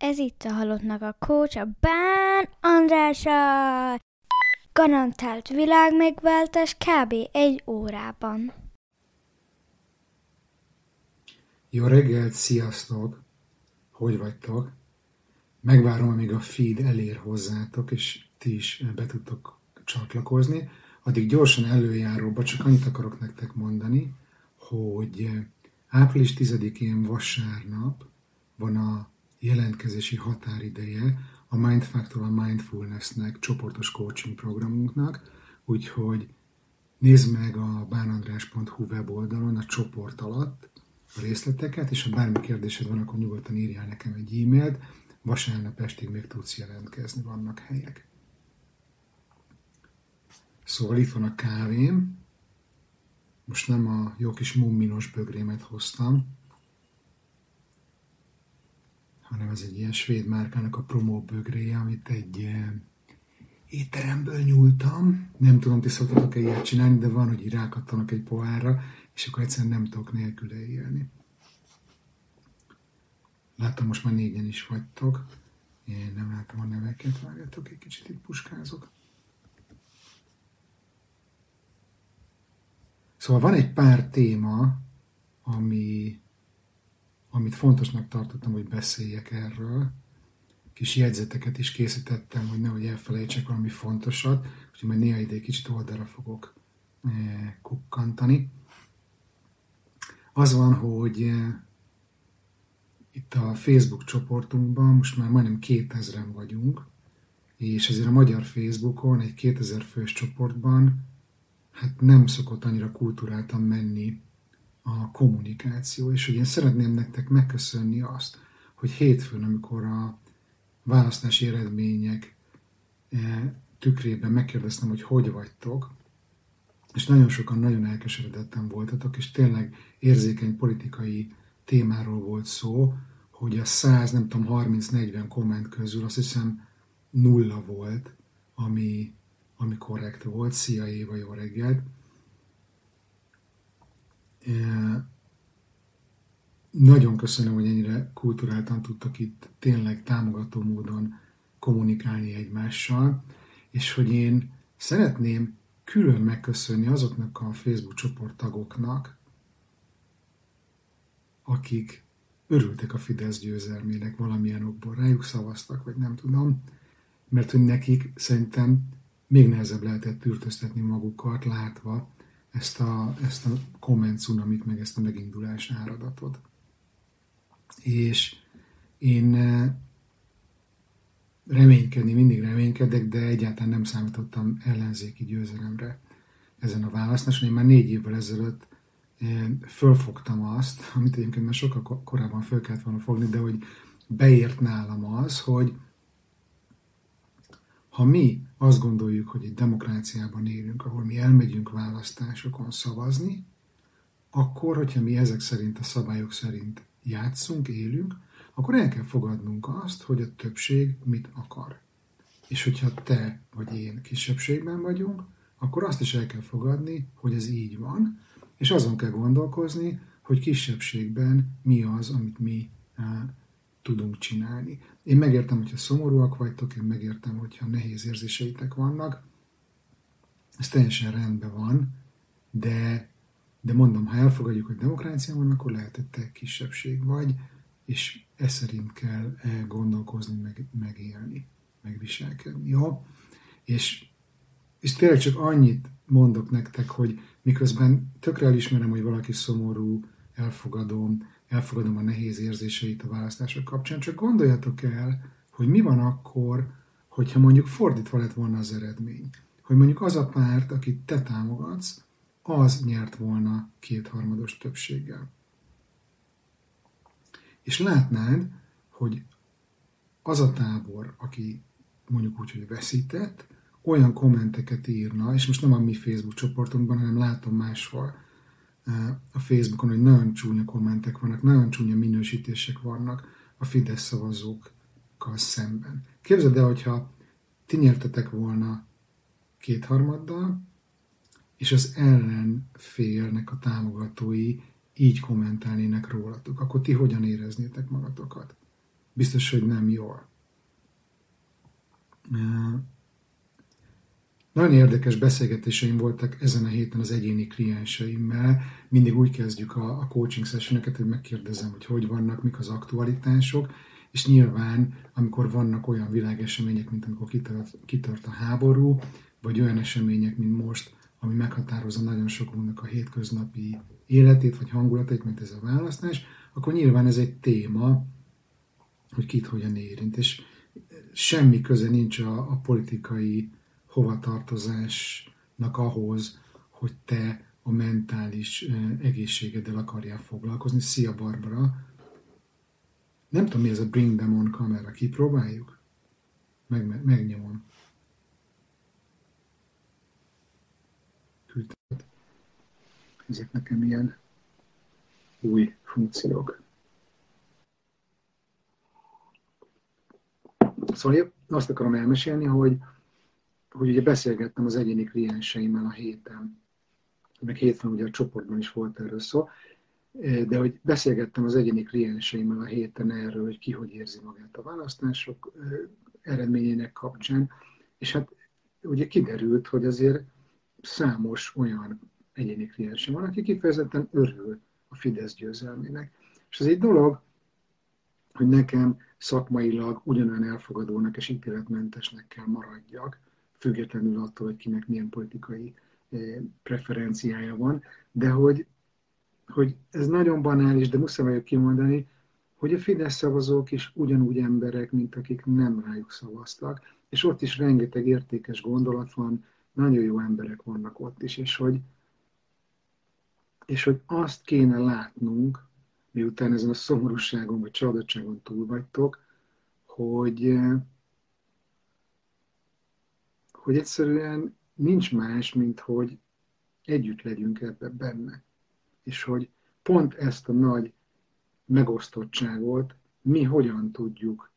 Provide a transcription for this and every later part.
Ez itt a Halottnak a Coach, a Bán Andrása. Garantált világmegváltás kb. egy órában. Jó reggelt, sziasztok! Hogy vagytok? Megvárom, amíg a feed elér hozzátok, és ti is be tudtok csatlakozni. Addig gyorsan előjáróba csak annyit akarok nektek mondani, hogy április 10-én vasárnap van a jelentkezési határideje a Mindfactor a Mindfulnessnek csoportos coaching programunknak, úgyhogy nézd meg a bánandrás.hu weboldalon a csoport alatt a részleteket, és ha bármi kérdésed van, akkor nyugodtan írjál nekem egy e-mailt, vasárnap estig még tudsz jelentkezni, vannak helyek. Szóval itt van a kávém, most nem a jó kis mumminos bögrémet hoztam, hanem ez egy ilyen svéd márkának a promó bögréje, amit egy eh, étteremből nyúltam. Nem tudom, ti szoktatok-e ilyet csinálni, de van, hogy rákattanak egy pohárra, és akkor egyszerűen nem tudok nélküle élni. Láttam, most már négyen is vagytok. Én nem látom a neveket, várjatok, egy kicsit itt puskázok. Szóval van egy pár téma, ami amit fontosnak tartottam, hogy beszéljek erről. Kis jegyzeteket is készítettem, hogy nehogy elfelejtsek valami fontosat, úgyhogy majd néha ide kicsit oldalra fogok eh, kukkantani. Az van, hogy eh, itt a Facebook csoportunkban most már majdnem 2000-en vagyunk, és ezért a magyar Facebookon egy 2000 fős csoportban hát nem szokott annyira kulturáltan menni a kommunikáció, és hogy én szeretném nektek megköszönni azt, hogy hétfőn, amikor a választási eredmények eh, tükrében megkérdeztem, hogy hogy vagytok, és nagyon sokan nagyon elkeseredetten voltatok, és tényleg érzékeny politikai témáról volt szó, hogy a 100, nem tudom, 30-40 komment közül azt hiszem nulla volt, ami, ami korrekt volt. Szia Éva, jó reggelt! Nagyon köszönöm, hogy ennyire kulturáltan tudtak itt tényleg támogató módon kommunikálni egymással, és hogy én szeretném külön megköszönni azoknak a Facebook csoporttagoknak, akik örültek a Fidesz győzelmének valamilyen okból, rájuk szavaztak, vagy nem tudom, mert hogy nekik szerintem még nehezebb lehetett tűrtöztetni magukat, látva, ezt a, ezt a komment cunamit, meg ezt a megindulás áradatot. És én eh, reménykedni, mindig reménykedek, de egyáltalán nem számítottam ellenzéki győzelemre ezen a választáson. Én már négy évvel ezelőtt eh, fölfogtam azt, amit egyébként már sokkal korábban föl kellett volna fogni, de hogy beért nálam az, hogy ha mi azt gondoljuk, hogy egy demokráciában élünk, ahol mi elmegyünk választásokon szavazni, akkor, hogyha mi ezek szerint, a szabályok szerint játszunk, élünk, akkor el kell fogadnunk azt, hogy a többség mit akar. És hogyha te vagy én kisebbségben vagyunk, akkor azt is el kell fogadni, hogy ez így van, és azon kell gondolkozni, hogy kisebbségben mi az, amit mi tudunk csinálni. Én megértem, hogyha szomorúak vagytok, én megértem, hogyha nehéz érzéseitek vannak, ez teljesen rendben van, de, de mondom, ha elfogadjuk, hogy demokrácia van, akkor lehet, hogy te kisebbség vagy, és ez szerint kell gondolkozni, meg, megélni, megviselkedni. Jó? És, és tényleg csak annyit mondok nektek, hogy miközben tökre elismerem, hogy valaki szomorú, elfogadom, elfogadom a nehéz érzéseit a választások kapcsán, csak gondoljatok el, hogy mi van akkor, hogyha mondjuk fordítva lett volna az eredmény. Hogy mondjuk az a párt, akit te támogatsz, az nyert volna kétharmados többséggel. És látnád, hogy az a tábor, aki mondjuk úgy, hogy veszített, olyan kommenteket írna, és most nem a mi Facebook csoportunkban, hanem látom máshol, a Facebookon, hogy nagyon csúnya kommentek vannak, nagyon csúnya minősítések vannak a Fidesz szavazókkal szemben. Képzeld el, hogyha ti nyertetek volna kétharmaddal, és az ellenfélnek a támogatói így kommentálnének rólatok, akkor ti hogyan éreznétek magatokat? biztos, hogy nem jól. Nagyon érdekes beszélgetéseim voltak ezen a héten az egyéni klienseimmel. Mindig úgy kezdjük a, a coaching sessioneket, hogy megkérdezem, hogy hogy vannak, mik az aktualitások, és nyilván, amikor vannak olyan világesemények, mint amikor kitört, kitört a háború, vagy olyan események, mint most, ami meghatározza nagyon sokunknak a hétköznapi életét, vagy hangulatét, mint ez a választás, akkor nyilván ez egy téma, hogy kit hogyan érint. És semmi köze nincs a, a politikai hovatartozásnak ahhoz, hogy te a mentális egészségeddel akarjál foglalkozni. Szia, Barbara! Nem tudom, mi ez a Bring Them On kamera. Kipróbáljuk? Meg, megnyomom. Küldtet. Ezek nekem ilyen új funkciók. Szóval azt akarom elmesélni, hogy, hogy ugye beszélgettem az egyéni klienseimmel a héten, meg hétfőn ugye a csoportban is volt erről szó, de hogy beszélgettem az egyéni klienseimmel a héten erről, hogy ki hogy érzi magát a választások eredményének kapcsán, és hát ugye kiderült, hogy azért számos olyan egyéni kliensem van, aki kifejezetten örül a Fidesz győzelmének. És ez egy dolog, hogy nekem szakmailag ugyanolyan elfogadónak és ítéletmentesnek kell maradjak, függetlenül attól, hogy kinek milyen politikai preferenciája van, de hogy hogy ez nagyon banális, de muszáj vagyok kimondani, hogy a Fidesz szavazók is ugyanúgy emberek, mint akik nem rájuk szavaztak, és ott is rengeteg értékes gondolat van, nagyon jó emberek vannak ott is, és hogy, és hogy azt kéne látnunk, miután ezen a szomorúságon vagy csalódottságon túl vagytok, hogy, hogy egyszerűen nincs más, mint hogy együtt legyünk ebben benne és hogy pont ezt a nagy megosztottságot mi hogyan tudjuk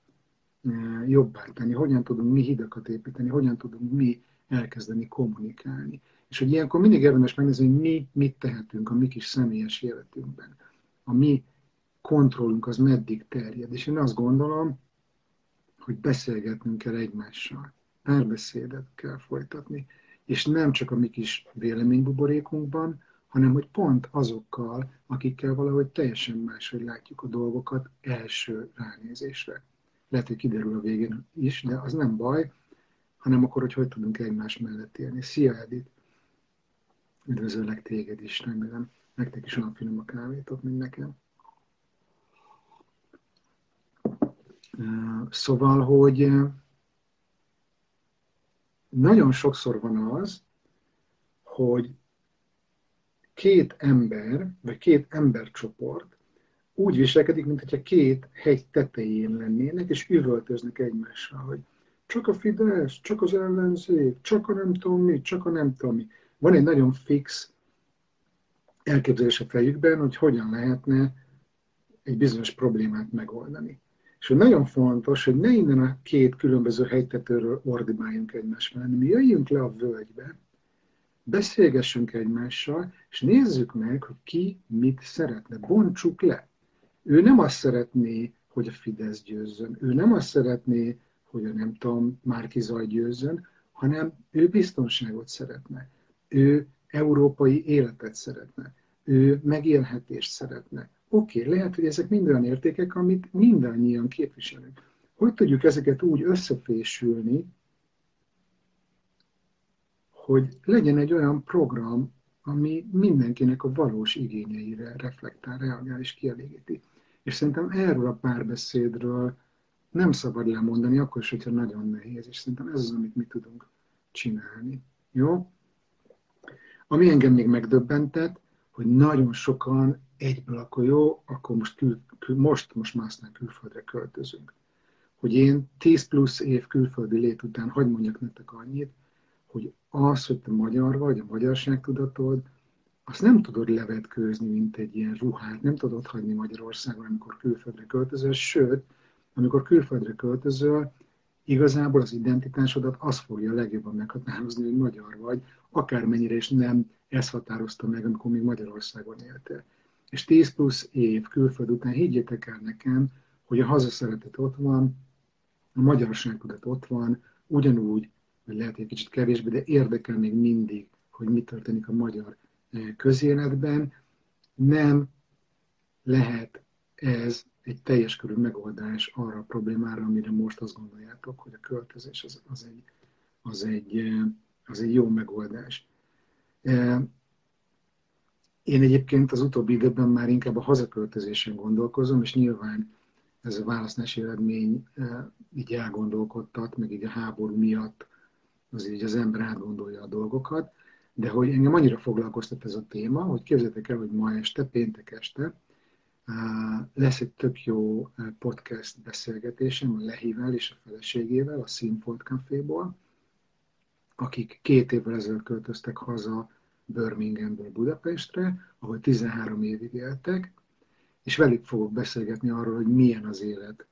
eh, jobbá tenni, hogyan tudunk mi hidakat építeni, hogyan tudunk mi elkezdeni kommunikálni. És hogy ilyenkor mindig érdemes megnézni, hogy mi mit tehetünk a mi kis személyes életünkben. A mi kontrollunk az meddig terjed. És én azt gondolom, hogy beszélgetnünk kell egymással, párbeszédet kell folytatni, és nem csak a mi kis véleménybuborékunkban, hanem hogy pont azokkal, akikkel valahogy teljesen máshogy látjuk a dolgokat első ránézésre. Lehet, hogy kiderül a végén is, de az nem baj, hanem akkor, hogy hogy tudunk egymás mellett élni. Szia, Edith! Üdvözöllek téged is, remélem. Nektek is olyan finom a kávétok, mint nekem. Szóval, hogy nagyon sokszor van az, hogy két ember, vagy két embercsoport úgy viselkedik, mint hogyha két hegy tetején lennének, és üvöltöznek egymással, hogy csak a Fidesz, csak az ellenzék, csak a nem tudom mi, csak a nem tudom mi. Van egy nagyon fix elképzelés a fejükben, hogy hogyan lehetne egy bizonyos problémát megoldani. És nagyon fontos, hogy ne innen a két különböző helytetőről ordibáljunk egymás mellett, mi jöjjünk le a völgybe, beszélgessünk egymással, és nézzük meg, hogy ki mit szeretne. Bontsuk le. Ő nem azt szeretné, hogy a Fidesz győzzön. Ő nem azt szeretné, hogy a nem tudom, Márkizaj győzzön, hanem ő biztonságot szeretne. Ő európai életet szeretne. Ő megélhetést szeretne. Oké, okay, lehet, hogy ezek mind olyan értékek, amit mindannyian képviselünk. Hogy tudjuk ezeket úgy összefésülni, hogy legyen egy olyan program, ami mindenkinek a valós igényeire reflektál, reagál és kielégíti. És szerintem erről a párbeszédről nem szabad lemondani, akkor is, hogyha nagyon nehéz, és szerintem ez az, amit mi tudunk csinálni. Jó? Ami engem még megdöbbentett, hogy nagyon sokan egyből akkor jó, akkor most, kül, kül, most, most már aztán külföldre költözünk. Hogy én 10 plusz év külföldi lét után, hogy mondjak nektek annyit, hogy az, hogy te magyar vagy, a magyarság tudatod, azt nem tudod levetkőzni, mint egy ilyen ruhát, nem tudod hagyni Magyarországon, amikor külföldre költözöl, sőt, amikor külföldre költözöl, igazából az identitásodat az fogja legjobban meghatározni, hogy magyar vagy, akármennyire is nem ez határozta meg, amikor még Magyarországon éltél. És 10 plusz év külföld után higgyétek el nekem, hogy a hazaszeretet ott van, a magyarság tudat ott van, ugyanúgy, vagy lehet egy kicsit kevésbé, de érdekel még mindig, hogy mi történik a magyar eh, közéletben. Nem lehet ez egy teljes körű megoldás arra a problémára, amire most azt gondoljátok, hogy a költözés az, az, egy, az, egy, eh, az egy jó megoldás. Eh, én egyébként az utóbbi időben már inkább a hazaköltözésen gondolkozom, és nyilván ez a választási eredmény így elgondolkodtat, meg így a háború miatt az így az ember átgondolja a dolgokat, de hogy engem annyira foglalkoztat ez a téma, hogy képzeljétek el, hogy ma este, péntek este lesz egy tök jó podcast beszélgetésem a Lehivel és a feleségével a Színfolt Caféból, akik két évvel ezelőtt költöztek haza Birminghamből Budapestre, ahol 13 évig éltek, és velük fogok beszélgetni arról, hogy milyen az élet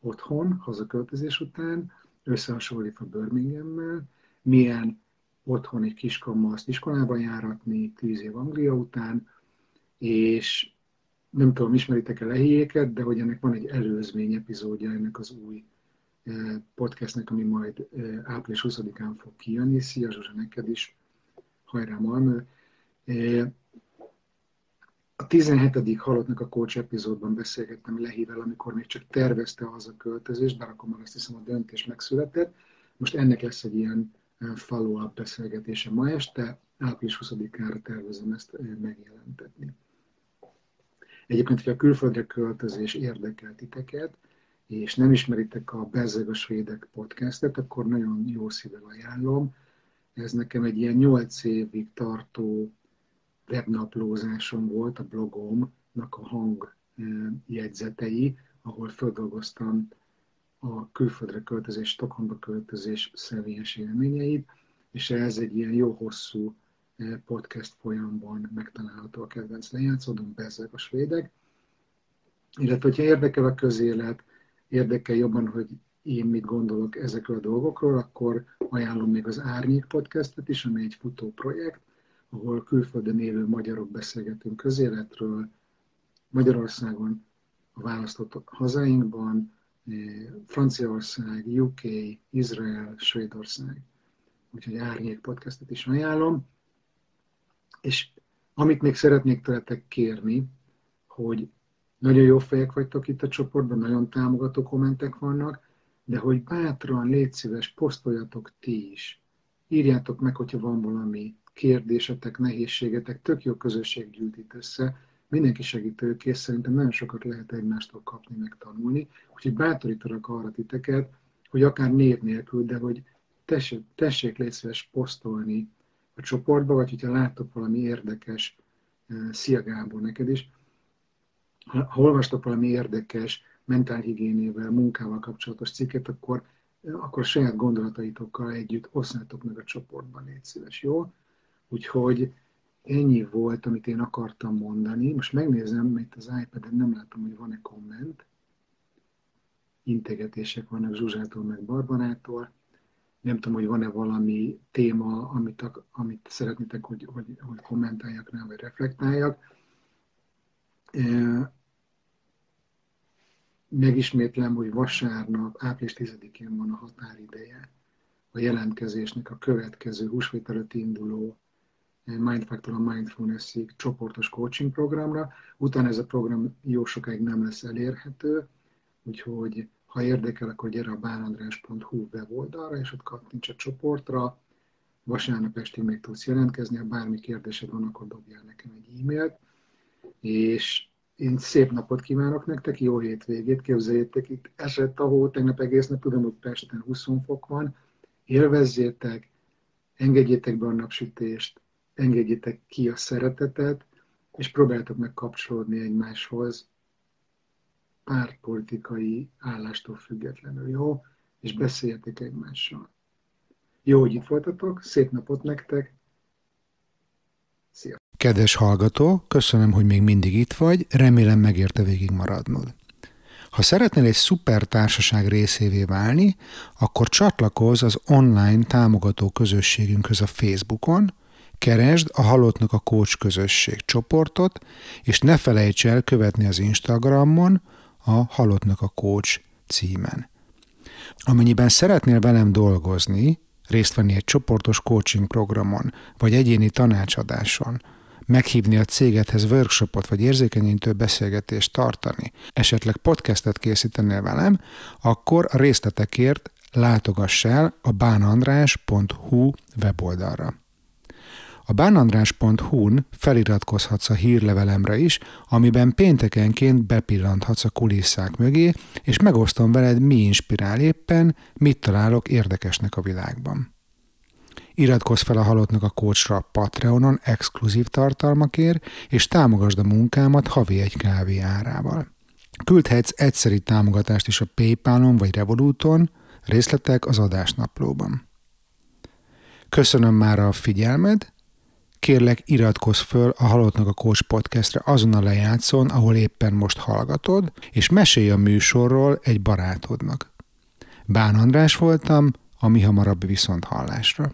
otthon, hazaköltözés után, összehasonlítva Birmingham-mel, milyen otthon egy kiskamma azt iskolában járatni tíz év Anglia után, és nem tudom, ismeritek-e lehiéket, de hogy ennek van egy előzmény epizódja ennek az új eh, podcastnek, ami majd eh, április 20-án fog kijönni. Szia Zsuzsa, neked is! Hajrá Malmö! A 17. halottnak a coach epizódban beszélgettem Lehivel, amikor még csak tervezte az a költözést, bár akkor már azt hiszem a döntés megszületett. Most ennek lesz egy ilyen follow-up beszélgetése ma este, április 20-ára tervezem ezt megjelentetni. Egyébként, hogyha a külföldre költözés érdekel titeket, és nem ismeritek a Bezzeg a Svédek podcastet, akkor nagyon jó szívvel ajánlom. Ez nekem egy ilyen 8 évig tartó webnaplózásom volt, a blogomnak a hang jegyzetei, ahol feldolgoztam a külföldre költözés, Stockholmba költözés személyes élményeit, és ez egy ilyen jó hosszú podcast folyamban megtalálható a kedvenc lejátszódom, Bezzeg a svédek. Illetve, hogyha érdekel a közélet, érdekel jobban, hogy én mit gondolok ezekről a dolgokról, akkor ajánlom még az Árnyék podcastet is, ami egy futó projekt, ahol külföldön élő magyarok beszélgetünk közéletről, Magyarországon, a választott hazáinkban, eh, Franciaország, UK, Izrael, Svédország. Úgyhogy Árnyék podcastet is ajánlom. És amit még szeretnék tőletek kérni, hogy nagyon jó fejek vagytok itt a csoportban, nagyon támogató kommentek vannak, de hogy bátran, légy szíves, posztoljatok ti is. Írjátok meg, hogyha van valami kérdésetek, nehézségetek, tök jó közösség gyűlt itt össze, mindenki segítőkész, szerintem nagyon sokat lehet egymástól kapni, meg tanulni, úgyhogy bátorítanak arra titeket, hogy akár név nélkül, de hogy tessék, tessék légy szíves posztolni a csoportba, vagy hogyha láttok valami érdekes, eh, szia Gábor, neked is, ha olvastok valami érdekes mentálhigiénével, munkával kapcsolatos cikket, akkor, akkor saját gondolataitokkal együtt osznátok meg a csoportban, légy szíves, jó? Úgyhogy ennyi volt, amit én akartam mondani. Most megnézem, itt az iPad-en nem látom, hogy van-e komment. Integetések vannak Zsuzsától, meg Barbarától. Nem tudom, hogy van-e valami téma, amit, amit szeretnétek, hogy, hogy, hogy kommentáljak rá, vagy reflektáljak. Megismétlem, hogy vasárnap, április 10-én van a határideje a jelentkezésnek a következő húsvét előtt induló Mindfactor a Mindfulness-ig csoportos coaching programra. Utána ez a program jó sokáig nem lesz elérhető, úgyhogy ha érdekel, akkor gyere a bánandrás.hu weboldalra, és ott kattints a csoportra. Vasárnap estig még tudsz jelentkezni, ha bármi kérdésed van, akkor dobjál nekem egy e-mailt. És én szép napot kívánok nektek, jó hétvégét, képzeljétek, itt esett a hó, tegnap egész nap, tudom, hogy Pesten 20 fok van, élvezzétek, engedjétek be a napsütést, engedjétek ki a szeretetet, és próbáltok meg kapcsolódni egymáshoz pártpolitikai állástól függetlenül, jó? És beszéljetek egymással. Jó, hogy itt voltatok, szép napot nektek, Szia! Kedves hallgató, köszönöm, hogy még mindig itt vagy, remélem megérte végig maradnod. Ha szeretnél egy szuper társaság részévé válni, akkor csatlakozz az online támogató közösségünkhöz a Facebookon, Keresd a Halottnak a Coach közösség csoportot, és ne felejts el követni az Instagramon, a Halottnak a Coach címen. Amennyiben szeretnél velem dolgozni, részt venni egy csoportos coaching programon, vagy egyéni tanácsadáson, meghívni a cégedhez workshopot vagy érzékenyítő beszélgetést tartani, esetleg podcastet készítenél velem, akkor a részletekért látogass el a bánandrás.hu weboldalra. A bánandrás.hu-n feliratkozhatsz a hírlevelemre is, amiben péntekenként bepillanthatsz a kulisszák mögé, és megosztom veled, mi inspirál éppen, mit találok érdekesnek a világban. Iratkozz fel a Halottnak a Coachra Patreonon exkluzív tartalmakért, és támogasd a munkámat havi egy kávé árával. Küldhetsz egyszeri támogatást is a Paypalon vagy Revoluton, részletek az adásnaplóban. Köszönöm már a figyelmed, kérlek iratkozz föl a Halottnak a Coach podcastre azon a lejátszón, ahol éppen most hallgatod, és mesélj a műsorról egy barátodnak. Bán András voltam, a mi hamarabb viszont hallásra.